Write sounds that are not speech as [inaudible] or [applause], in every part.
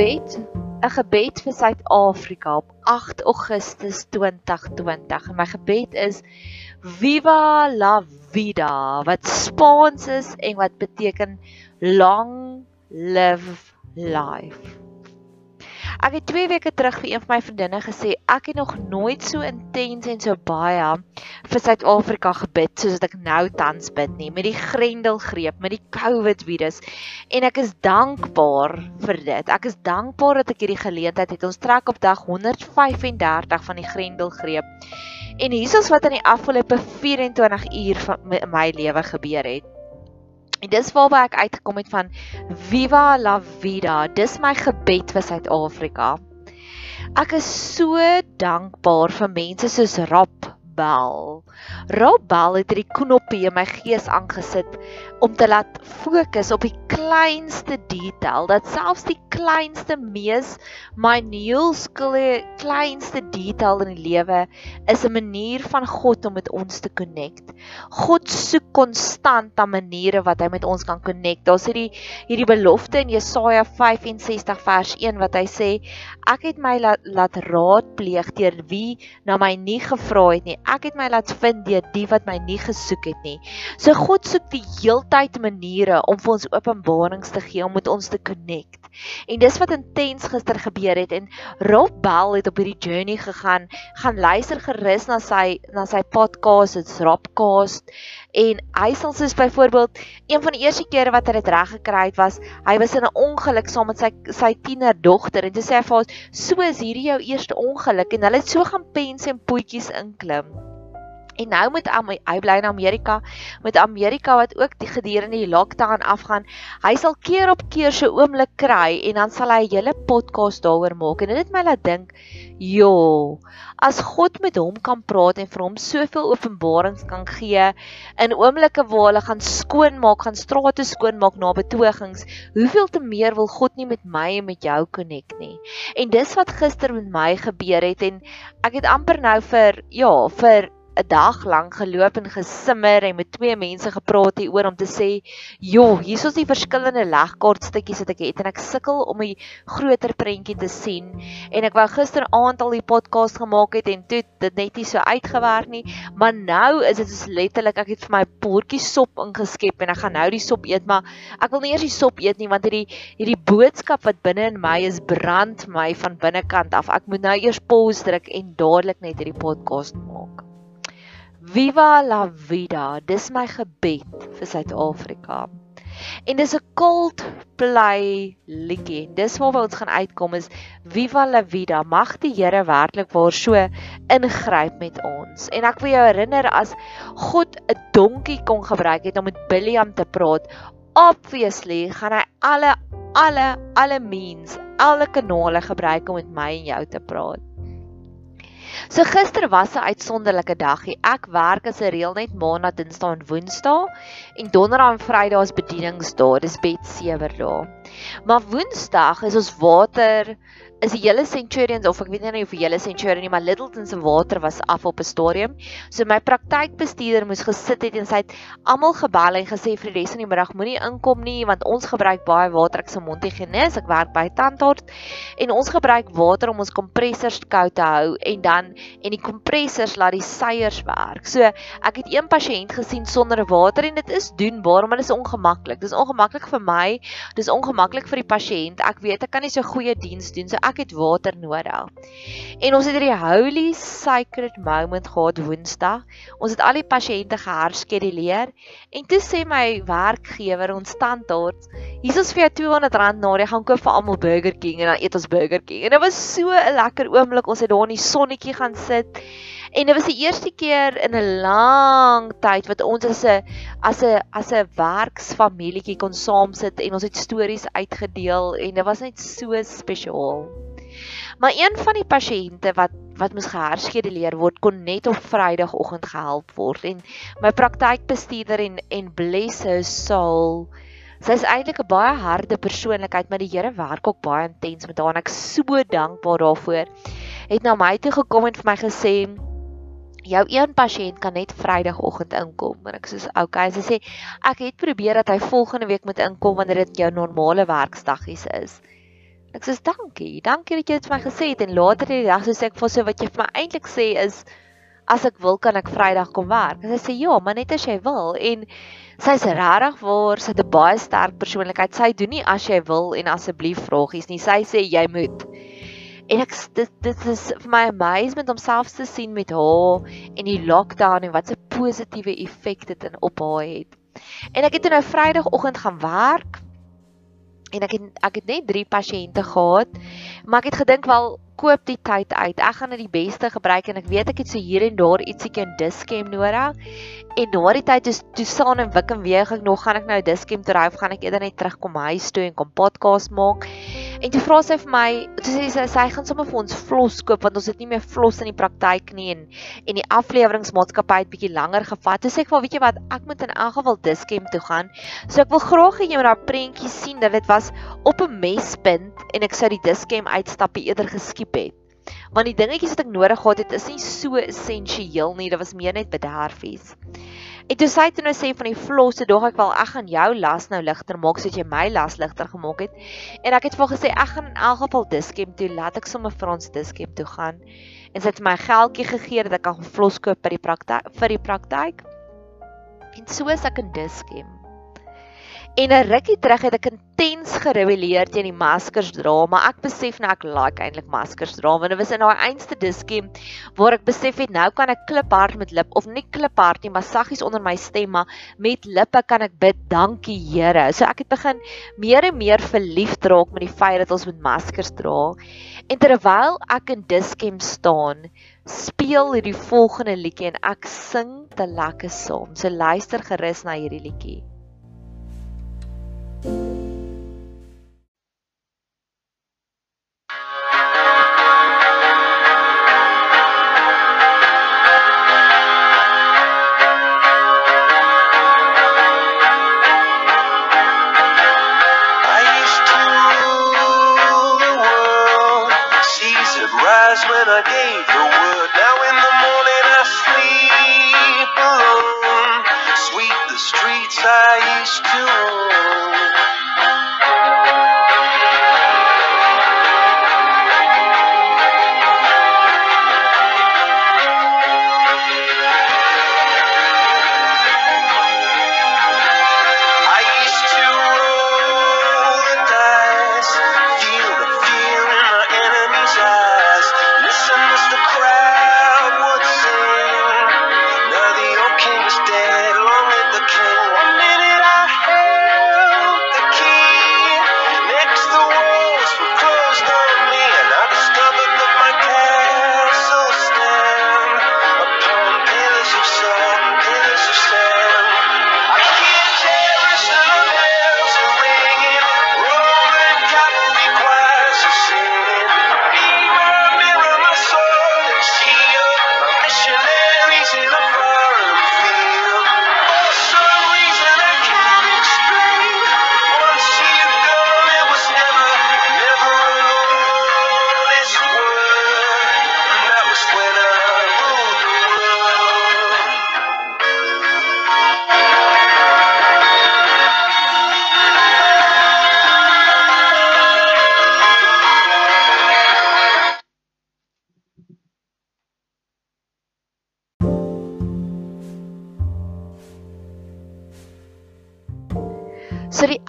gebed, 'n gebed vir Suid-Afrika op 8 Augustus 2020. En my gebed is Viva la vida wat Spaans is en wat beteken long live life. Ek het 2 weke terug vir een van my vriendinne gesê ek het nog nooit so intens en so baie vir Suid-Afrika gebid soos wat ek nou tans bid nie met die grendelgreep met die COVID virus en ek is dankbaar vir dit. Ek is dankbaar dat ek hierdie geleentheid het. Ons trek op dag 135 van die grendelgreep. En hiersoos wat in die afgelope 24 uur van my lewe gebeur het. En dis waarby ek uitgekom het van Viva la vida. Dis my gebed vir Suid-Afrika. Ek is so dankbaar vir mense soos Rob Bell. Rob Bell het hierdie knoppie in my gees aangesit om te laat fokus op die kleinste detail, dat selfs die kleinste mees minuscule kleinste detail in die lewe is 'n manier van God om met ons te connect. God soek konstant na maniere wat hy met ons kan connect. Daar's hierdie hierdie belofte in Jesaja 65 vers 1 wat hy sê, ek het my laat, laat raadpleeg deur wie na my nie gevra het nie ek het my laat vind deur die wat my nie gesoek het nie. So God soek die heeltyd maniere om vir ons openbarings te gee om met ons te connect. En dis wat intens gister gebeur het en Rob Bell het op hierdie journey gegaan. Gaan luister gerus na sy na sy podcast, dit's Robcast. En hy sal soos byvoorbeeld een van die eerste kere wat hy dit reg gekry het was, hy was in 'n ongeluk saam met sy sy tienerdogter en toe sê hy vir haar, "So is hierdie jou eerste ongeluk" en hulle het so gaan pens en poetjies inklim. En nou met hy bly in Amerika met Amerika wat ook die gedurende die lockdown afgaan. Hy sal keer op keer so oomblik kry en dan sal hy 'n hele podcast daaroor maak. En dit het my laat dink, "Jo, as God met hom kan praat en vir hom soveel openbarings kan gee in oomblikke waar hulle gaan skoonmaak, gaan strate skoonmaak na betogings, hoeveel te meer wil God nie met my en met jou connect nie." En dis wat gister met my gebeur het en ek het amper nou vir ja, vir 'n dag lank geloop en gesimmer en met twee mense gepraat hieroor om te sê, "Joh, hier is die verskillende legkaartstukkies wat ek het en ek sukkel om 'n groter prentjie te sien." En ek wou gisteraand al die podcast gemaak het en toe dit net nie so uitgewerk nie, maar nou is dit soos letterlik ek het vir my bordjie sop ingeskep en ek gaan nou die sop eet, maar ek wil nie eers die sop eet nie want hierdie hierdie boodskap wat binne in my is brand my van binnekant af. Ek moet nou eers pause druk en dadelik net hierdie podcast maak. Viva la vida. Dis my gebed vir Suid-Afrika. En dis 'n cold play liedjie. Dis waar ons gaan uitkom is Viva la vida. Mag die Here werklik waar so ingryp met ons. En ek wil jou herinner as God 'n donkie kon gebruik het om met Biliam te praat, obviously gaan hy alle alle alle means, alle kanale gebruik om met my en jou te praat. So gister was 'n uitsonderlike dagie. Ek werk as 'n reël net maandag, dinsdag en woensdag en donderdag en vrydag is bedieningsdae. Dis bed sewer dae. Maar woensdag is ons water is die hele Centurions of ek weet nie of die hele Centurion nie, maar Littleton se water was af op 'n stadium. So my praktykbestuurder moes gesit het en sy het almal gebel en gesê vir die res van die middag moenie inkom nie want ons gebruik baie water ek se mondhygiënis, ek werk by tandarts en ons gebruik water om ons kompressors koud te hou en dan en die kompressors laat die seiers werk. So ek het een pasiënt gesien sonder water en dit is doenbaar, maar dit is ongemaklik. Dis ongemaklik vir my, dis ongemaklik vir die pasiënt. Ek weet ek kan nie so goeie diens doen so het water nodig. En ons het hierdie holy sacred moment gehad Woensdag. Ons het al die pasiënte geherskeduleer en toe sê my werkgewer ons standaard, hier is vir jou R200 na, jy gaan koop vir almal Burger King en dan eet ons Burger King. En dit was so 'n lekker oomblik. Ons het daar in die sonnetjie gaan sit. En dit was die eerste keer in 'n lang tyd wat ons as 'n as 'n as 'n werksfamilietjie kon saam sit en ons het stories uitgedeel en dit was net so spesiaal. Maar een van die pasiënte wat wat moes geherskeduleer word kon net op Vrydagoggend gehelp word en my praktykbestuurder en en bless her soul Sy is eintlik 'n baie harde persoonlikheid, maar die Here werk ook baie intens met haar en ek so dankbaar daarvoor. Het na my toe gekom en vir my gesê jou een pasiënt kan net Vrydagoggend inkom en ek sê okay sy sê ek het probeer dat hy volgende week moet inkom wanneer dit jou normale werksdagies is Ek sê dankie. Dankie dat jy dit vir my gesê het en later die dag sê ek vir sy wat jy vir my eintlik sê is as ek wil kan ek Vrydag kom werk. En sy sê ja, maar net as jy wil en sy's regtig waar, sy het 'n baie sterk persoonlikheid. Sy doen nie as jy wil en asseblief vragies nie. Sy sê jy moet. En ek dit dit is vir my amazement om selfs te sien met haar en die lockdown en wat 'n positiewe effek dit in op haar het. En ek het nou Vrydagoggend gaan werk en ek het ek het net 3 pasiënte gehad, maar ek het gedink wel koop die tyd uit. Ek gaan dit die beste gebruik en ek weet ek het so hier en daar ietsiekie in Diskem nodig. En na die tyd is toe staan en wik en weeg ek nog gaan ek nou Diskem toe ry of gaan ek eerder net terugkom huis toe en kom podcast maak. En toe vra sy vir my, toe sê sy sy gaan sommer vir ons vlos koop want ons het nie meer vlos in die praktyk nie en en die afleweringsmaatskappy het bietjie langer gevat. Toe sê ek vir weet jy wat, ek moet in elk geval Diskem toe gaan. So ek wil graag hê jy moet daai prentjie sien dat dit was op 'n mespunt en ek sou die Diskem uitstappe eerder geskiep het. Want die dingetjies wat ek nodig gehad het is nie so essensieel nie, dit was meer net bederfies. En toe sy toe nou sê van die flosse, dog ek wel ek gaan jou las nou ligter maak soos jy my las ligter gemaak het. En ek het vir gesê ek gaan in elk geval Diskem toe, laat ek sommer vir ons Diskem toe gaan. En sy het my geldjie gegee dat ek kan flos koop by die praktyk vir die praktyk. En so is ek in Diskem. En 'n rukkie terug het ek intens gerebelleer teen die maskers dra, maar ek besef nou ek like eintlik maskers dra want dit was in daai einste diskie waar ek besef het nou kan ek kliphard met lip of nie kliphard nie, maar saggies onder my stem maar met lippe kan ek bid, dankie Here. So ek het begin meer en meer verliefd raak met die feit dat ons met maskers dra. En terwyl ek in diskem staan, speel hierdie volgende liedjie en ek sing te lekker saam. So luister gerus na hierdie liedjie. when I gave the word. Now in the morning I sleep alone. Sweep the streets I used to own.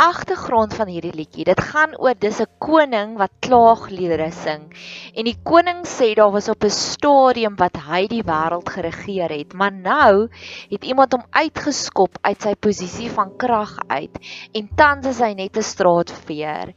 Agtergrond van hierdie liedjie, dit gaan oor dis 'n koning wat klaagliedere sing. En die koning sê daar was op 'n stadium wat hy die wêreld geregeer het, maar nou het iemand hom uitgeskop uit sy posisie van krag uit en tans is hy net 'n straatveer.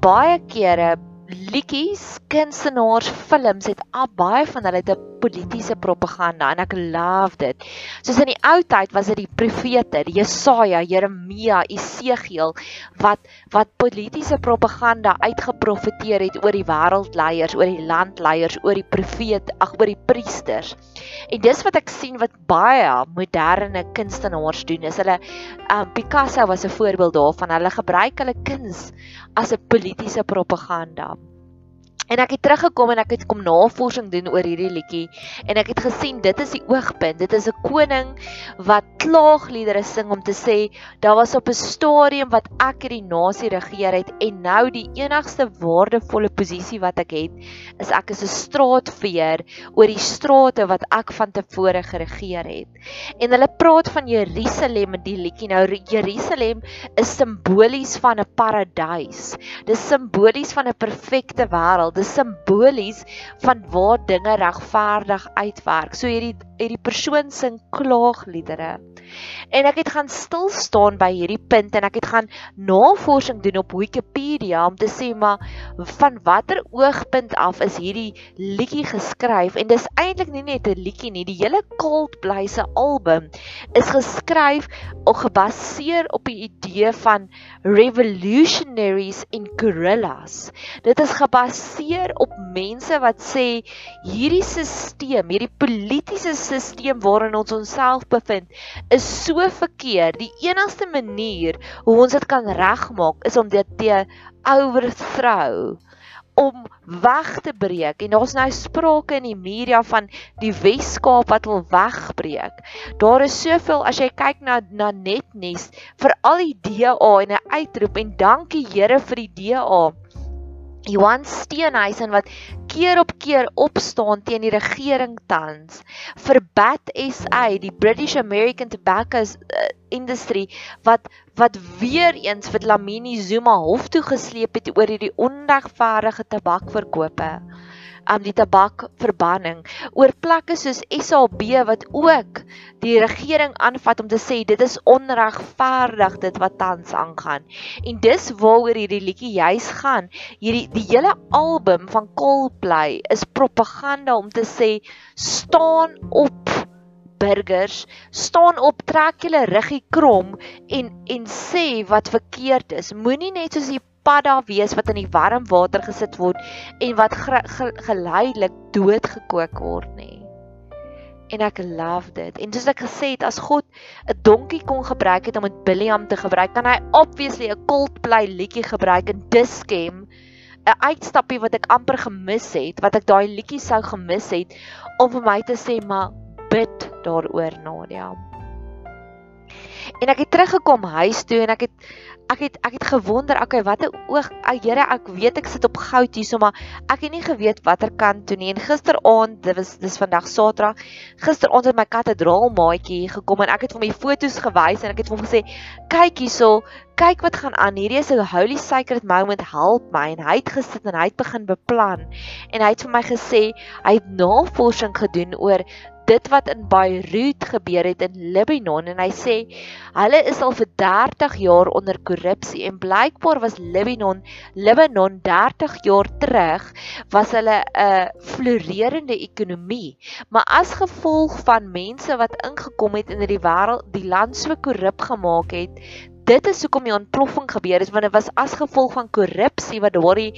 Baie kere liedjies, kunstenaars, films het al baie van hulle 'n politieke propaganda en ek love dit. Soos in die ou tyd was dit die profete, die Jesaja, Jeremia, Esegiel wat wat politieke propaganda uitgeprofeteer het oor die wêreldleiers, oor die landleiers, oor die profeet, ag oor die priesters. En dis wat ek sien wat baie moderne kunstenaars doen. Is hulle um, Picasso was 'n voorbeeld daarvan. Hulle gebruik hulle kuns as 'n politieke propaganda. En ek het teruggekom en ek het kom navorsing doen oor hierdie liedjie en ek het gesien dit is die oogpunt. Dit is 'n koning wat klaagliedere sing om te sê daar was op 'n stadium wat ek hierdie nasie regeer het en nou die enigste waardevolle posisie wat ek het is ek is 'n straatveer oor die strate wat ek van tevore geregeer het. En hulle praat van Jerusalem in die liedjie. Nou Jerusalem is simbolies van 'n paradys. Dis simbolies van 'n perfekte wêreld dis simbolies van waar dinge regverdig uitwerk. So hierdie hierdie persoon sing klaagliedere. En ek het gaan stil staan by hierdie punt en ek het gaan navorsing doen op Wikipedia om te sê maar van watter oogpunt af is hierdie liedjie geskryf en dis eintlik nie net 'n liedjie nie die hele Coldplay se album is geskryf of gebaseer op die idee van revolutionaries en guerrillas dit is gebaseer op mense wat sê hierdie stelsel hierdie politieke stelsel waarin ons onsself bevind is so verkeerd. Die enigste manier hoe ons dit kan regmaak is om dit te overthrow om weg te breek en daar's nou sprake in die media van die Weskaap wat wil wegbreek. Daar is soveel as jy kyk na na Netnes vir al die DA en 'n uitroep en dankie Here vir die DA. Johan Steenhuisen wat keer op keer opstaan teen die regering tans vir Bat SA, die British American Tobacco uh, Industry wat wat weer eens vir Lamini Zuma hof toe gesleep het oor hierdie onregverdige tabakverkope um die tabakverbanning oor plekke soos SAB wat ook die regering aanvat om te sê dit is onregverdig dit wat tans aangaan. En dis waaroor hierdie liedjie juis gaan. Hierdie die hele album van Coldplay is propaganda om te sê staan op burgers staan op trek julle ruggie krom en en sê wat verkeerd is moenie net soos die padda wees wat in die warm water gesit word en wat geleidelik doodgekook word nie. En ek love dit. En soos ek gesê het, as God 'n donkie kon gebruik het om met Biliam te gebruik, kan hy obviously 'n Coldplay liedjie gebruik en Diskem 'n uitstappie wat ek amper gemis het, wat ek daai liedjie sou gemis het om vir my te sê maar bid daaroor Nadia. En ek het teruggekom huis toe en ek het ek het ek het gewonder, okay, watter oog, ag Here, ek weet ek sit op goud hierso, maar ek het nie geweet watter kant toe nie. En gisteraand, dit was dis vandag Saterdag, gisteraand het my katedraal maatjie gekom en ek het vir my foto's gewys en ek het hom gesê, kyk hierso, kyk wat gaan aan. Hierdie is 'n holy sacred moment, help my. En hy het gesit en hy het begin beplan. En hy het vir my gesê, hy het navorsing gedoen oor dit wat in Beirut gebeur het in Libanon en hy sê hulle is al vir 30 jaar onder korrupsie en blykbaar was Libanon Libanon 30 jaar terug was hulle 'n floreerende ekonomie. Maar as gevolg van mense wat ingekom het in hierdie wêreld die land so korrup gemaak het dit is hoekom die ontploffing gebeur het want dit was as gevolg van korrupsie wat daardie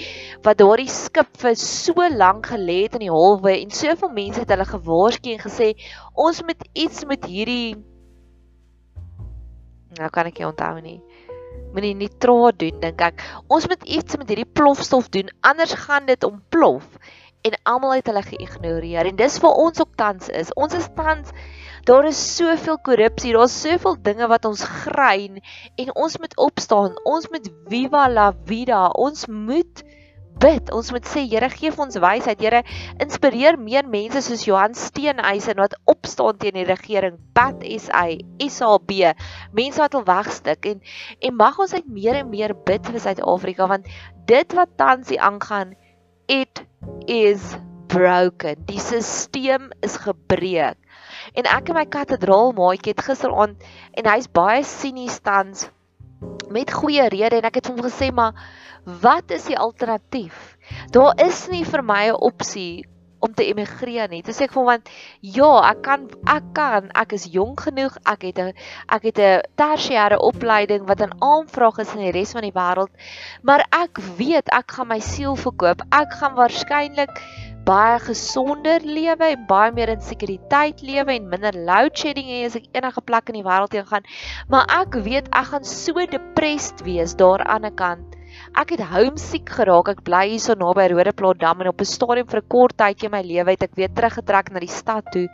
wat daardie skip vir so lank gelê het in die holwe en soveel mense het hulle gewaarsku en gesê ons moet iets met hierdie nou kan ek nie onthou nie. Moenie nitraat doen dink ek. Ons moet iets met hierdie plofstof doen anders gaan dit ontplof en almal het hulle geïgnoreer. En dis vir ons ook tans is. Ons is tans Daar is soveel korrupsie, daar's soveel dinge wat ons grein en ons moet opstaan. Ons moet viva la vida. Ons moet bid. Ons moet sê Here gee ons wysheid. Here inspireer meer mense soos Johan Steenhuisen wat opstaan teen die regering. Bat SA, SAB. Mense wat wil wegstik en en mag ons uit meer en meer bid vir Suid-Afrika want dit wat tans hier aangaan, it is broken. Die stelsel is gebreek. En ek en my katedraal maatjie het gisteraand en hy's baie sinies tans met goeie rede en ek het hom gesê maar wat is die alternatief? Daar is nie vir my 'n opsie om te emigreer nie. Dis ek voel want ja, ek kan ek kan, ek is jonk genoeg, ek het 'n ek het 'n tersiêre opleiding wat 'n aanvraag is in die res van die wêreld, maar ek weet ek gaan my siel verkoop. Ek gaan waarskynlik baie gesonder lewe en baie meer in sekuriteit lewe en minder load shedding hê as ek enige plek in die wêreld heen gaan. Maar ek weet ek gaan so depressed wees daar aan die kant. Ek het homesick geraak. Ek bly hier so naby Rodeplaas Dam en op 'n stadium vir 'n kort tydjie my lewe het ek weer teruggetrek na die stad toe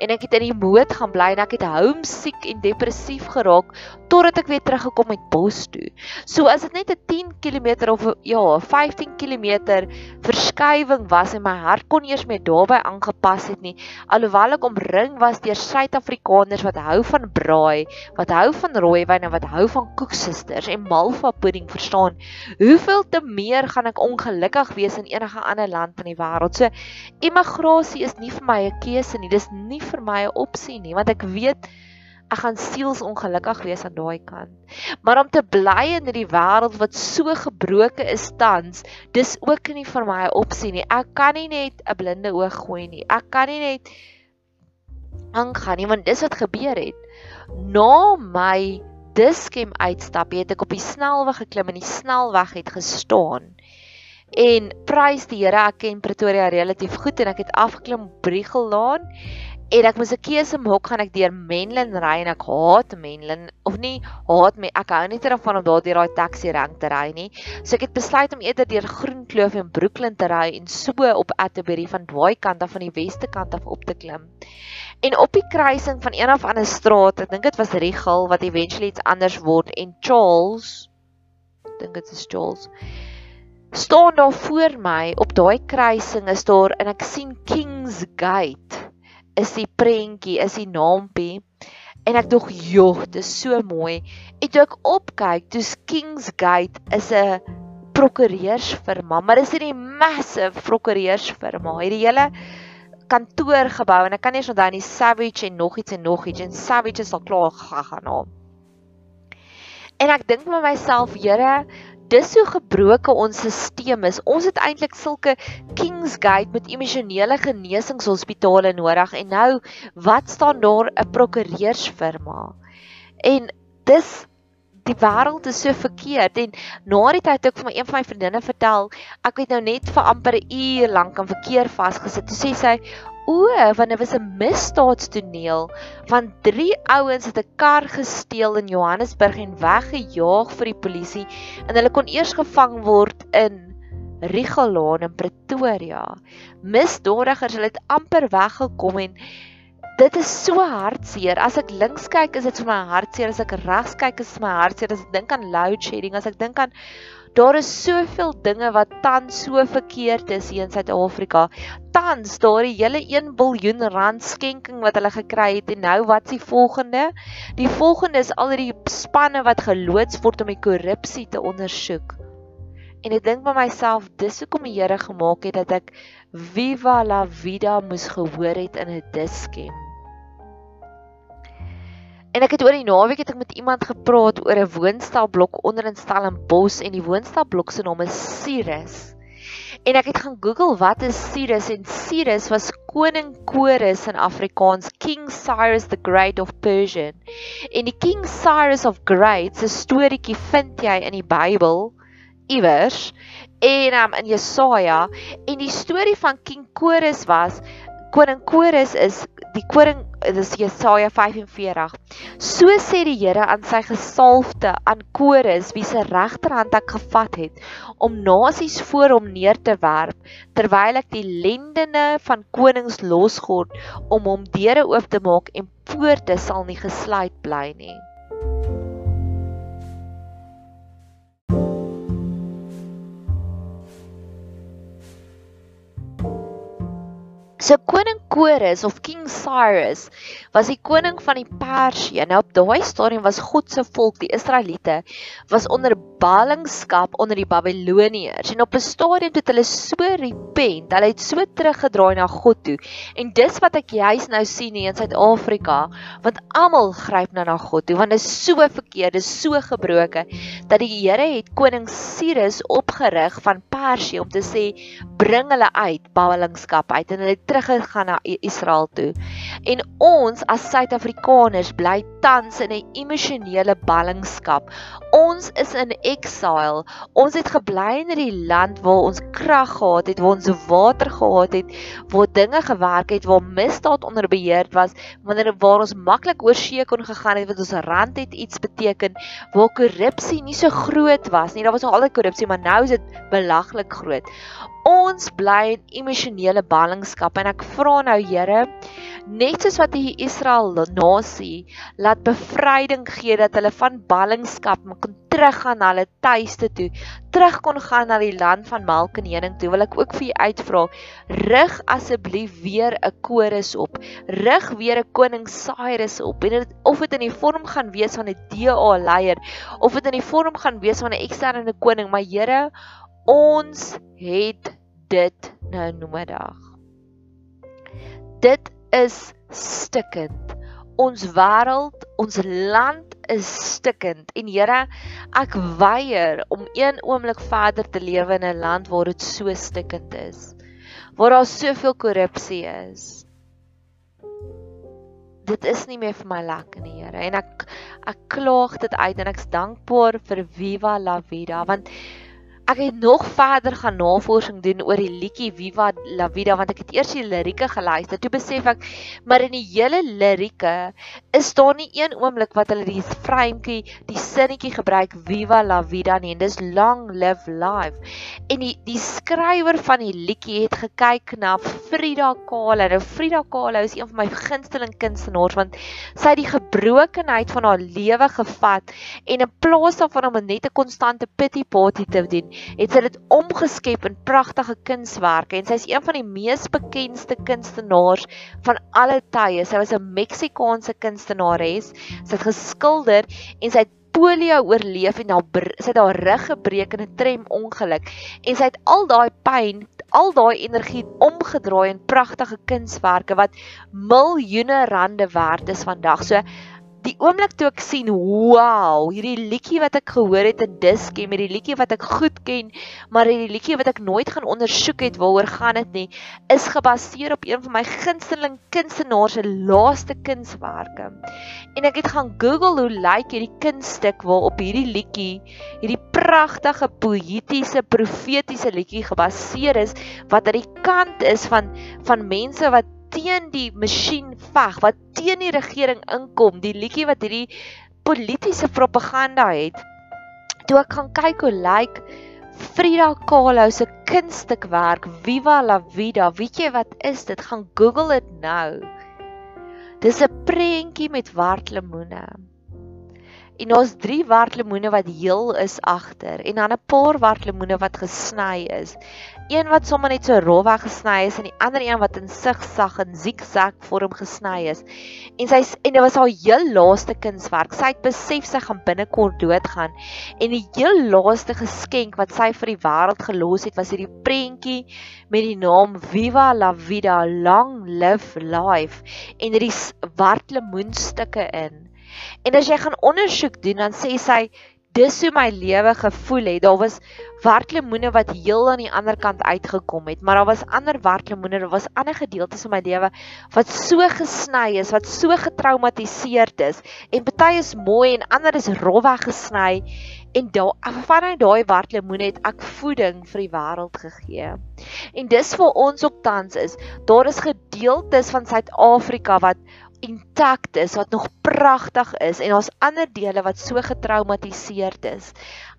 en ek het in die moed gaan bly en ek het homesick en depressief geraak totdat ek weer teruggekom het bos toe. So as dit net 'n 10 km of ja, 15 km verskywing was en my hart kon eers mee daarbey aangepas het nie, alhoewel ek omring was deur Suid-Afrikaners wat hou van braai, wat hou van rooiwyn en wat hou van koeksisters en malva pudding, verstaan? Hoeveel te meer gaan ek ongelukkig wees in enige ander land in die wêreld? So immigrasie is nie vir my 'n keuse nie. Dis nie vir my 'n opsie nie, want ek weet ek gaan siels ongelukkig wees aan daai kant. Maar om te bly in hierdie wêreld wat so gebroke is tans, dis ook nie vir my 'n opsie nie. Ek kan nie net 'n blinde oog gooi nie. Ek kan nie net aangaan nie want dis wat gebeur het. Na my diskem uitstap, het ek op die snelweg geklim en die snelweg het gestaan. En prys die Here, ek ken Pretoria relatief goed en ek het afgeklim Briegellaan en ek moes 'n keuse maak gaan ek deur Menlyn ry en ek haat Menlyn of nie haat my ek hou nie daarvan om daar deur daai taxi rank te ry nie so ek het besluit om eerder deur Groenkloof en Brooklyn te ry en so op Atterbury van daai kant af van die weste kant af op te klim En op die kruising van een of ander straat, ek dink dit was Regal wat eventually iets anders word en Charles, dink dit is Charles, staan daar voor my op daai kruising is daar en ek sien Kings Gate is die prentjie, is die naampie. En ek dink, "Joh, dis so mooi." En toe ek opkyk, dis Kings Gate is 'n prokureursfirma, maar dis 'n massive prokureursfirma. Hierdie hele kantoorgebou en ek kan nie eens onthou nie Savage en nog iets en nog iets en Savage is al klaar gegaan na. En ek dink met myself, Here, dis hoe gebroke ons stelsel is. Ons het eintlik sulke Kingsgate met emosionele genesingshospitale nodig en nou wat staan daar 'n prokureursfirma. En dis die wêreld is so verkeerd en na die tyd het ek vir my een van my vriendinne vertel, ek het nou net vir amper 'n uur lank aan verkeer vasgesit. Toe sê sy, "O, want dit was 'n misdaadstoneel, want drie ouens het 'n kar gesteel in Johannesburg en weggejaag vir die polisie en hulle kon eers gevang word in Rigelaan in Pretoria. Misdadigers, hulle het amper weggekom en dit is so hartseer. As ek links kyk, is dit vir my hartseer. As ek regs kyk, is my hartseer. As ek dink aan load shedding, as ek dink aan daar is soveel dinge wat tans so verkeerd is hier in Suid-Afrika. Tans daar die hele 1 miljard rand skenking wat hulle gekry het en nou wat's die volgende? Die volgende is al die spanne wat geloods word om die korrupsie te ondersoek. En ek dink by myself, dis hoekom die Here gemaak het dat ek Viva la vida moes gehoor het in 'n diskem. En ek het oor die naweek het ek met iemand gepraat oor 'n woonstelblok onder in Stellenbosch en die woonstelblok se naam is Cyrus. En ek het gaan Google wat is Cyrus en Cyrus was koning Kores in Afrikaans King Cyrus the Great of Persian. En die King Cyrus of Great se storieetjie vind jy in die Bybel iewers en um, in Jesaja en die storie van King Kores was koning Kores is die koning dis Jesaja 45. So sê die Here aan sy gesalfde aan Kores wie se regterhand ek gevat het om nasies voor hom neer te werp terwyl ek die lendene van konings losgord om hom deure oop te maak en poorte sal nie gesluit bly nie. So koning Kores of King Cyrus was die koning van die Persië. Nou op daai stadium was God se volk, die Israeliete, was onder ballingskap onder die Babiloniërs. En op 'n stadium het hulle so repent, hulle het so teruggedraai na God toe. En dis wat ek juis nou sien hier in Suid-Afrika, want almal gryp nou na God toe, want dit is so verkeerd, dit is so gebroke dat die Here het koning Cyrus opgerig van Persie om te sê bring hulle uit ballingskap uit en hulle teruggegaan na Israel toe. En ons as Suid-Afrikaners bly tans in 'n emosionele ballingskap. Ons is in exile. Ons het gebly in hierdie land waar ons krag gehad het, waar ons water gehad het, waar dinge gewerk het, waar misdaad onder beheer was, wanneer waar ons maklik oor see kon gegaan het, want ons rand het iets beteken, waar korrupsie nie so groot was nie. Daar was nog altyd korrupsie, maar nou is dit belaglik groot. Ons bly in emosionele ballingskap en ek vra nou Here, net soos wat die Israel nasie laat bevryding gee dat hulle van ballingskap kon teruggaan na hulle tuiste toe, terug kon gaan na die land van melk en honing toe, wil ek ook vir u uitvra, rig asseblief weer 'n chorus op. Rig weer 'n koning Cyrus op. En dit of dit in die vorm gaan wees van 'n DA leier of dit in die vorm gaan wees van 'n eksterne koning, maar Here Ons het dit nou nodig. Dit is stikkend. Ons wêreld, ons land is stikkend en Here, ek weier om een oomblik verder te lewe in 'n land waar dit so stikkend is. Waar daar soveel korrupsie is. Dit is nie meer vir my lekker nie, Here. En ek ek klaag dit uit en ek's dankbaar vir Viva la Vida want ek het nog verder gaan navorsing doen oor die liedjie Viva la Vida want ek het eers die lirieke geluister. Toe besef ek maar in die hele lirieke is daar nie een oomblik wat hulle die vrytjie, die sinnetjie gebruik Viva la Vida nie en dis long live life. En die die skrywer van die liedjie het gekyk na Frida Kahlo. Nou Frida Kahlo is een van my gunsteling kunstenaars want sy het die gebrokenheid van haar lewe gevat en in plaas daarvan om net 'n konstante pity party te doen, het sy dit omgeskep in pragtige kunswerke en sy is een van die mees bekendste kunstenaars van alle tye. Sy was 'n Meksikaanse kunstenares. Sy het geskilder en sy het polio oorleef en haar sy het haar rug gebreek in 'n tram ongeluk en sy het al daai pyn al daai energie omgedraai in pragtige kunswerke wat miljoene rande werd is vandag. So die oomblik toe ek sien, wow, hierdie liedjie wat ek gehoor het in Diskem, hierdie liedjie wat ek goed ken, maar hierdie liedjie wat ek nooit gaan ondersoek het waaroor gaan dit nie, is gebaseer op een van my gunsteling kunstenaars se laaste kunswerke. En ek het gaan Google hoe lyk hierdie kunststuk waarop hierdie liedjie, hierdie pragtige poëtiese profetiese liedjie gebaseer is wat aan die kant is van van mense wat teen die masjien veg, wat teen die regering inkom, die liedjie wat hierdie politieke propaganda het. Toe ek gaan kyk hoe lyk Frida Kahlo se kunststukwerk Viva la Vida, weet jy wat is dit? Gaan Google dit nou. Dis 'n prentjie met wartlemoene. En daar's 3 wartlemoene wat heel is agter en dan 'n paar wartlemoene wat gesny is. Een wat sommer net so rofweg gesny is en die ander een wat in sigsag en zigzag vorm gesny is. En sy en dit was haar heel laaste kunswerk. Sy het besef sy gaan binnekort doodgaan en die heel laaste geskenk wat sy vir die wêreld gelos het was hierdie prentjie met die naam Viva la Vida, Long Live Life en dit is wartlemoenstukke in. En as jy gaan ondersoek doen, dan sê sy dis hoe my lewe gevoel het. Daar was werklemoene wat heel aan die ander kant uitgekom het, maar daar was ander werklemoene, daar was ander gedeeltes van my lewe wat so gesny is, wat so getraumatiseerd is. En party is mooi en ander is rofweg gesny. En daar vanuit daai werklemoene het ek voeding vir die wêreld gegee. En dis vir ons ook tans is, daar is gedeeltes van Suid-Afrika wat intact is, wat nog pragtig is en ons ander dele wat so getraumatiseerd is.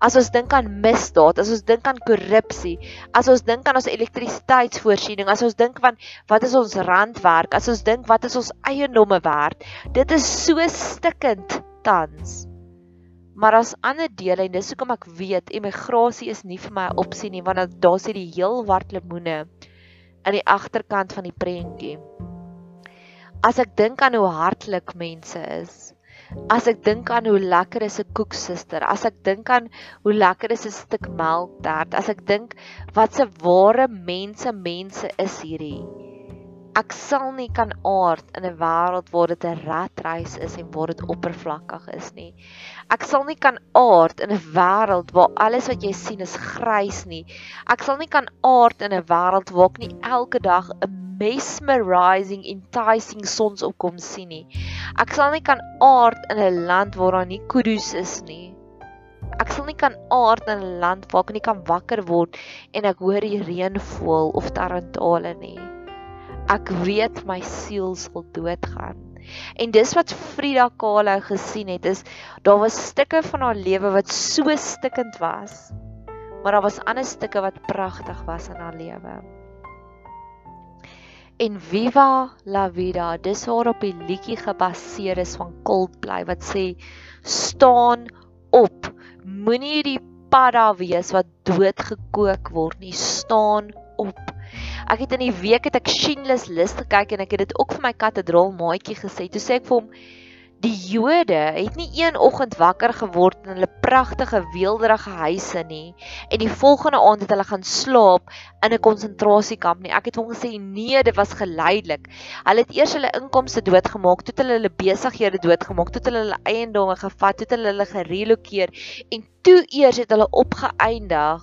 As ons dink aan misdaad, as ons dink aan korrupsie, as ons dink aan ons elektrisiteitsvoorsiening, as ons dink van wat is ons randwerk, as ons dink wat is ons eiendomme werd, dit is so stikkend tans. Maar as ander dele en dis hoekom ek weet immigrasie is nie vir my 'n opsie nie want daar sit die heel wart lemoene aan die agterkant van die prentjie as ek dink aan hoe hartlik mense is, as ek dink aan hoe lekker is 'n koeksuster, as ek dink aan hoe lekker is 'n stuk melktert, as ek dink wat se ware mense mense is hierdie, Ek sal nie kan aard in 'n wêreld waar dit 'n ratreis is en waar dit oppervlakkig is nie. Ek sal nie kan aard in 'n wêreld waar alles wat jy sien is grys nie. Ek sal nie kan aard in 'n wêreld waar ek nie elke dag 'n mesmerizing enticing sonsopkom sien nie. Ek sal nie kan aard in 'n land waar daar nie kudus is nie. Ek sal nie kan aard in 'n land waar ek nie kan wakker word en ek hoor die reën voel of tarantale nie ek weet my siel sal doodgaan. En dis wat Frida Kahlo gesien het is daar was stukke van haar lewe wat so stikkend was. Maar daar was ander stukke wat pragtig was in haar lewe. En Viva la vida, dis waar op die liedjie gebaseer is van Coldplay wat sê staan op. Moenie die padda wees wat doodgekook word nie, staan op. Ek het in die week het ek Schindler's List gekyk en ek het dit ook vir my katedraal maatjie gesê. Toe sê ek vir hom die Jode het nie een oggend wakker geword in hulle pragtige weelderige huise nie en die volgende aand het hulle gaan slaap in 'n konsentrasiekamp nie. Ek het hom gesê nee, dit was geleidelik. Hulle het eers hulle inkomste doodgemaak, toe hulle hulle besighede doodgemaak, toe hulle hulle eiendomme gevat, toe hulle hulle gerelokeer en toe eers het hulle opgeëindig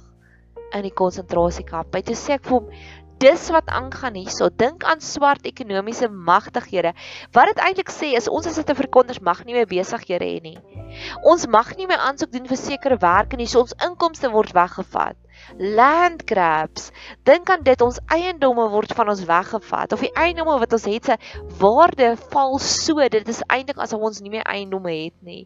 in die konsentrasiekamp. Hy sê ek vir hom dis wat aangaan hierso. Dink aan swart ekonomiese magtighede. Wat dit eintlik sê is ons as Suid-Afrikaners mag nie meer besighede hê nie. Ons mag nie meer aansoek doen vir sekere werke nie. So ons inkomste word weggevat. Land grabs. Dink aan dit ons eiendomme word van ons weggevat of die eiendomme wat ons het se waarde val so. Dit is eintlik asof ons nie meer eiendomme het nie.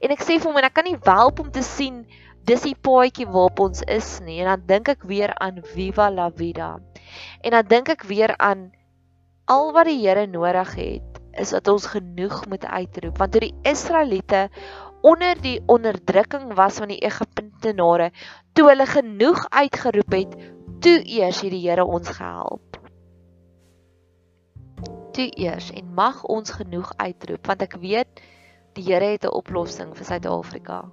En ek sê vir hom en ek kan nie help om te sien dis die paadjie waarop ons is nie. En dan dink ek weer aan Viva la vida. En dan dink ek weer aan al wat die Here nodig het is dat ons genoeg moet uitroep want toe die Israeliete onder die onderdrukking was van die Egiptenare toe hulle genoeg uitgeroep het toe eers het die Here ons gehelp toe eers en mag ons genoeg uitroep want ek weet die Here het 'n oplossing vir Suid-Afrika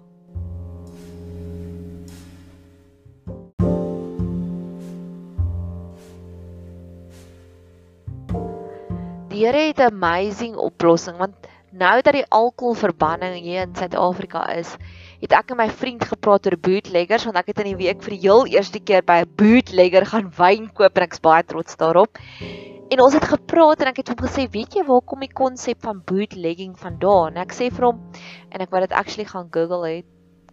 Here het 'n amazing oplossing want nou dat die alkoholverbanning hier in Suid-Afrika is, het ek en my vriend gepraat oor bootleggers want ek het in die week vir die heel eerste keer by 'n bootlegger gaan [laughs] wyn koop en ek's baie trots daarop. En ons het gepraat en ek het hom gesê, "Weet jy waar kom die konsep van bootlegging vandaan?" En ek sê vir hom en ek wou dit actually gaan Google het.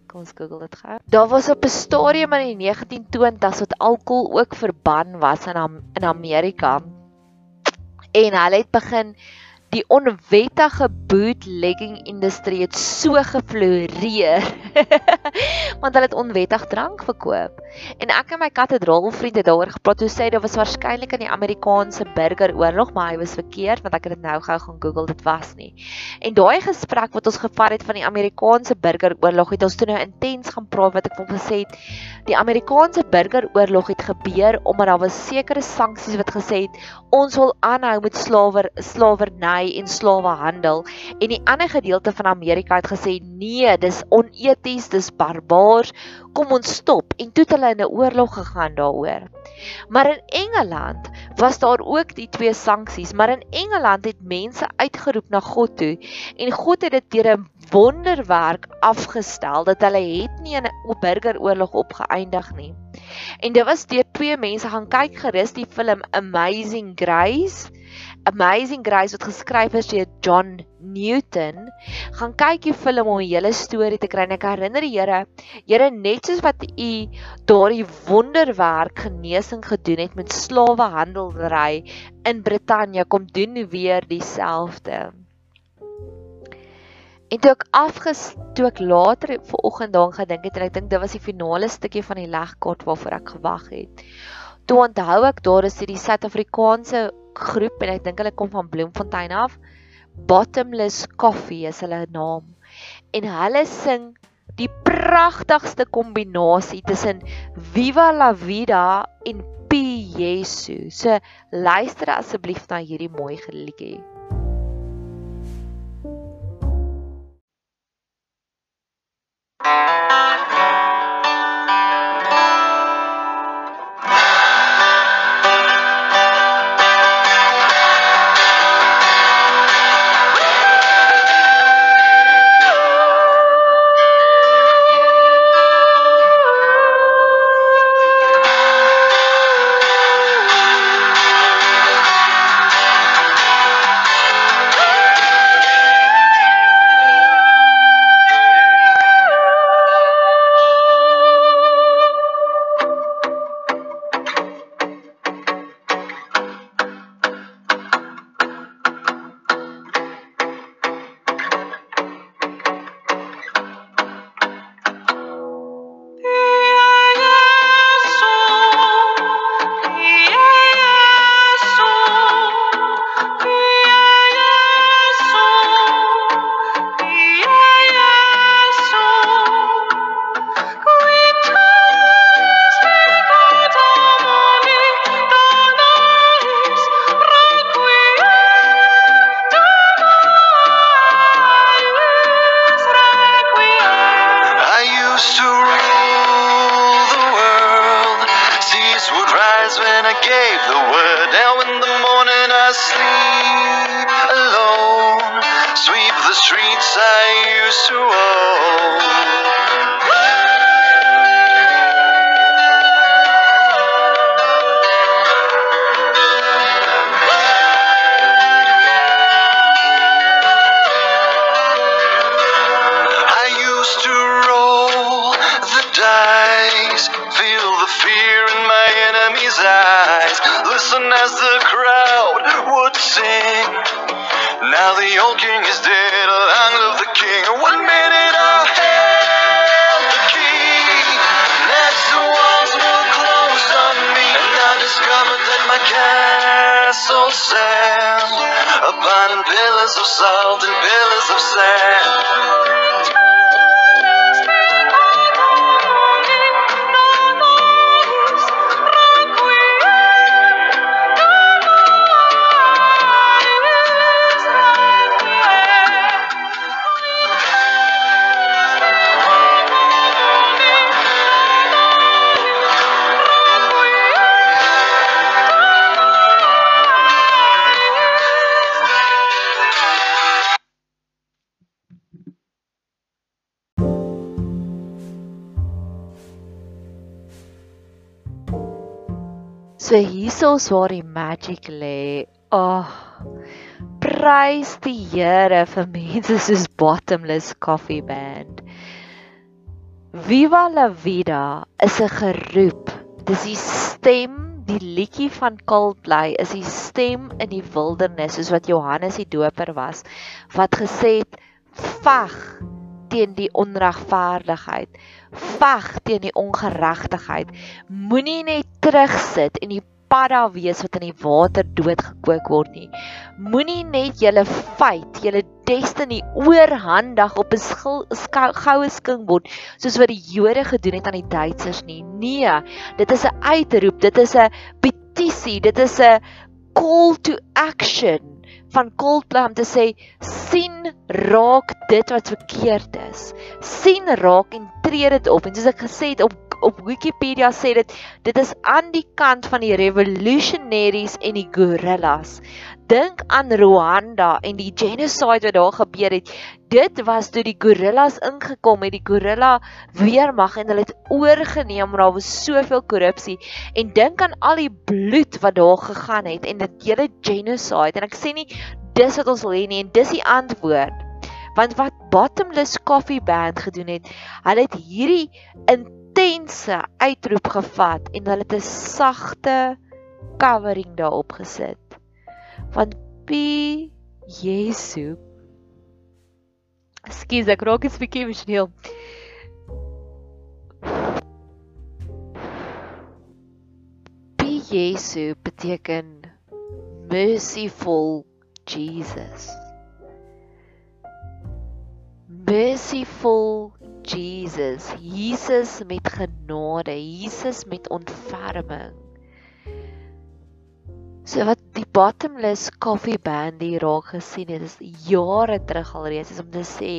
Kom ons Google dit gou. Daar was op 'n stadium in die 1920s wat alkohol ook verban was in in Amerika en hulle het begin die onwettige bootlegging industrie het so gefloreer [laughs] want hulle het onwettig drank verkoop. En ek en my katedraal vriende daaroor gepraat hoe sê dit was waarskynlik in die Amerikaanse burgeroorlog maar hy was verkeerd want ek het dit nou gou gaan Google dit was nie. En daai gesprek wat ons gevat het van die Amerikaanse burgeroorlog het ons toe nou intens gaan praat wat ek wil gesê het die Amerikaanse burgeroorlog het gebeur omdat daar was sekere sanksies wat gesê het ons wil aanhou met slawer slawerny slawerny en slawehandel en die ander gedeelte van Amerika het gesê nee, dis oneties, dis barbaars, kom ons stop en toe het hulle in 'n oorlog gegaan daaroor. Maar in Engeland was daar ook die twee sanksies, maar in Engeland het mense uitgeroep na God toe en God het dit deur 'n wonderwerk afgestel dat hulle het nie 'n burgeroorlog opgeëindig nie. En dit was deur twee mense gaan kyk gerus die film Amazing Grace Amazing Grace wat geskryf is deur John Newton, gaan kyk die film om 'n hele storie te kry en ek herinner die Here, Here net soos wat u daardie wonderwerk genesing gedoen het met slawehandelry in Brittanje, kom doen weer dieselfde. En toe ek afgestook later vanoggend daaraan gedink het en ek dink dit was die finale stukkie van die legkaart waarvoor ek gewag het. Toe onthou ek daar is hierdie Suid-Afrikaanse groep en ek dink hulle kom van Bloemfontein af. Bottomless Coffee is hulle naam. En hulle sing die pragtigste kombinasie tussen Viva la Vida en P Jesus. So luister asseblief na hierdie mooi liedjie. Sleep alone. Sweep the streets I used to I king is dead, long live the king. One minute I held the key, next the walls were closed on me, and I discovered that my castle stands upon pillars of salt and pillars of sand. So hierso's waar die magic lê. Oh. Prys die Here vir mense soos Bottomless Coffee Band. Viva la vida is 'n geroep. Dis die stem, die liedjie van Coldplay is die stem in die wildernis soos wat Johannes die Doper was wat gesê het veg teen die onregverdigheid. Veg teen die ongeregtigheid. Moenie net terugsit en die padda wees wat in die water doodgekook word nie. Moenie net julle feit, julle destiny oorhandig op 'n goue skinkbord soos wat die Jode gedoen het aan die Duitsers nie. Nee, dit is 'n uitroep, dit is 'n petisie, dit is 'n call to action van Coldplay om te sê sien raak dit wat verkeerd is. sien raak en tree dit op. En soos ek gesê het op op Wikipedia sê dit dit is aan die kant van die revolutionaries en die gorillas. Dink aan Rwanda en die genocide wat daar gebeur het. Dit was toe die gorillas ingekom het, die gorilla weermag en hulle het oorgeneem maar daar was soveel korrupsie en dink aan al die bloed wat daar gegaan het en dit hele genocide en ek sê nie dis wat ons wil hê nie en dis die antwoord. Want wat Bottomless Coffee Band gedoen het, hulle het hierdie intense uitroep gevat en hulle het 'n sagte covering daarop gesit. Want P Jesu Skus, ek raak iets bietjie emosioneel. P Jesu beteken merciful Jesus. Merciful Jesus, Jesus met genade, Jesus met ontferming. So wat die Bottomless Coffee Band hier raak gesien het, is jare terug alreeds is om te sê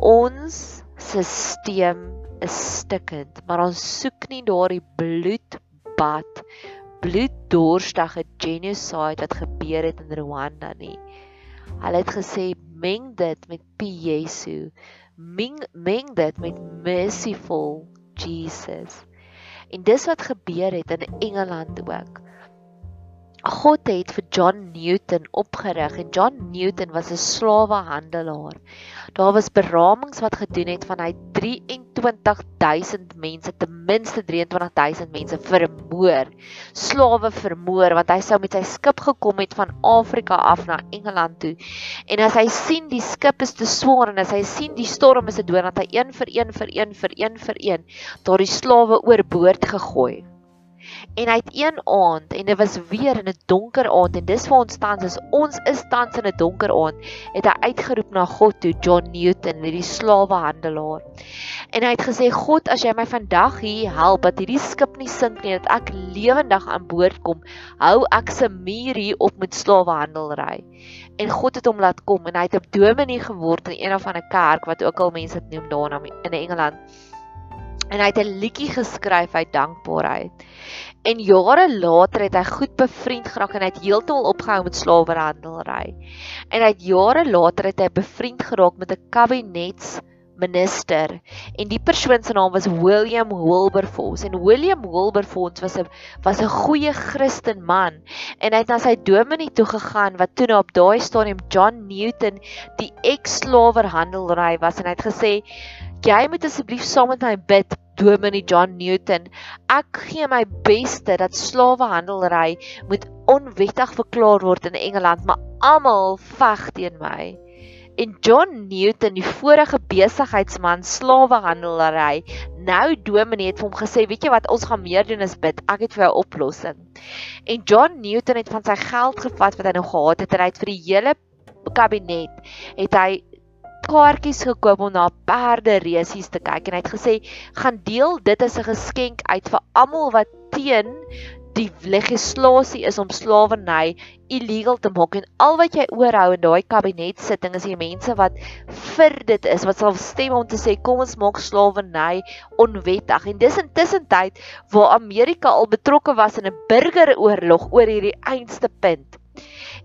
ons stelsel is stikkend, maar ons soek nie daardie bloedbad, bloeddorstige genocide wat gebeur het in Rwanda nie. Hulle het gesê meng dit met Jesu. Meng meng dit met merciful Jesus. En dis wat gebeur het in Engeland ook. God het vir John Newton opgerig en John Newton was 'n slawehandelaar. Daar was beramings wat gedoen het van hy 23000 mense, ten minste 23000 mense vermoor, slawe vermoor want hy sou met sy skip gekom het van Afrika af na Engeland toe. En as hy sien die skip is te swaar en as hy sien die storm is te dood, dan hy een vir een vir een vir een vir een daardie slawe oorboord gegooi. En hy het een aand en dit was weer in 'n donker aand en dis vir ons tans is ons is tans in 'n donker aand het hy uitgeroep na God toe John Newton hierdie slawehandelaar. En hy het gesê God as jy my vandag hier help dat hierdie skip nie sink nie dat ek lewendig aan boord kom hou ek se muur hier op met slawehandelry. En God het hom laat kom en hy het 'n dominee geword in een of ander kerk wat ook al mense dit noem daar in Engeland. En hy het 'n liedjie geskryf uit dankbaarheid. En jare later het hy goed bevriend geraak en hy het heeltemal opgehou met slawerhandelry. En hy het jare later het hy bevriend geraak met 'n kabinets minister en die persoon se naam was William Wilberforce en William Wilberforce was 'n was 'n goeie Christen man en hy het na sy dominee toe gegaan wat toe nou op daai stadium John Newton die ex-slawerhandelry was en hy het gesê jy moet asseblief saam met my bid dominee John Newton ek gee my beste dat slawehandelry moet onwettig verklaar word in Engeland maar almal veg teen my En John Newton, die vorige besigheidsman, slawehandelaary, nou dominee het vir hom gesê, "Weet jy wat, ons gaan meer doen as bid. Ek het vir jou oplossing." En John Newton het van sy geld gevat wat hy nou gehad het en hy het vir die hele kabinet het hy kaartjies gekoop om na perde resies te kyk en hy het gesê, "Gaan deel dit as 'n geskenk uit vir almal wat teen die legislasie is om slawerny illegal te maak en al wat jy oorhou in daai kabinetsitting is die mense wat vir dit is wat sal stem om te sê kom ons maak slawerny onwettig. En dis intussen tyd waar Amerika al betrokke was in 'n burgeroorlog oor hierdie einste punt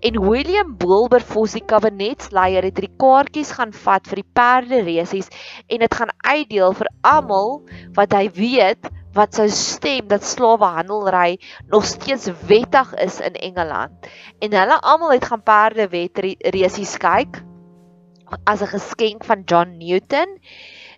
en William Wilberforce die kabinetsleier het hierdie kaartjies gaan vat vir die perde resies en dit gaan uitdeel vir almal wat hy weet wat sou stem dat slawehandelry nog steeds wettig is in Engeland. En hulle almal het gaan perde resies kyk as 'n geskenk van John Newton.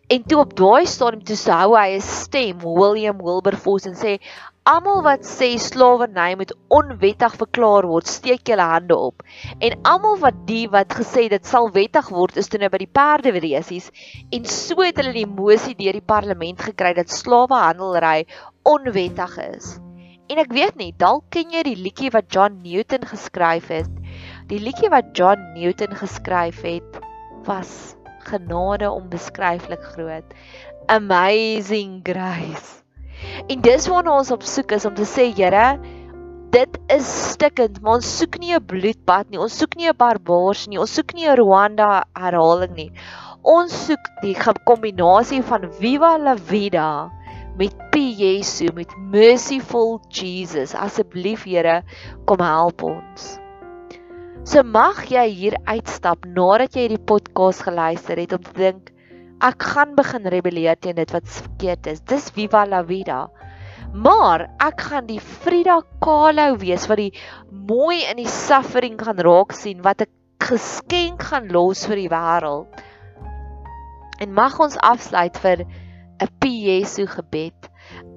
En toe op daai stadium toe sou hy 'n stem, William Wilberforce en sê Almal wat sê slawerny moet onwettig verklaar word, steek julle hande op. En almal wat die wat gesê dit sal wettig word, is toe nou by die perdevresies en so het hulle die mosie deur die parlement gekry dat slawehandelry onwettig is. En ek weet nie, dalk ken jy die liedjie wat John Newton geskryf het. Die liedjie wat John Newton geskryf het was genade onbeskryflik groot. Amazing grace. En dis waarna ons op soek is om te sê, Here, dit is stikkend, maar ons soek nie 'n bloedbad nie. Ons soek nie 'n barbaars nie. Ons soek nie 'n Rwanda herhaling nie. Ons soek die kombinasie van Viva la Vida met P Jesu met merciful Jesus. Asseblief Here, kom help ons. So mag jy hier uitstap nadat jy hierdie podcast geluister het om te dink ek gaan begin rebelleer teen dit wat verkeerd is. Dis viva la vida. Maar ek gaan die Frida Kahlo wees wat die mooi in die suffering gaan raak sien wat 'n geskenk gaan los vir die wêreld. En mag ons afsluit vir 'n Jesu gebed.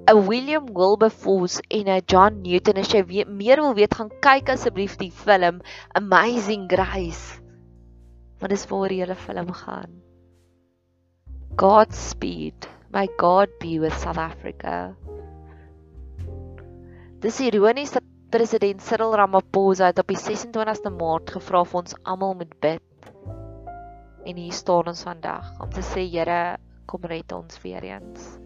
'n William Wilberforce en 'n John Newton as jy weet, meer wil weet gaan kyk asseblief die film Amazing Grace. Want dis waar die hele film gaan. Godspeed. May God be with South Africa. Dis ironies dat president Cyril Ramaphosa het op die 26ste Maart gevra vir ons almal moet bid. En hier staan ons vandag om te sê Here, kom red ons weer eens.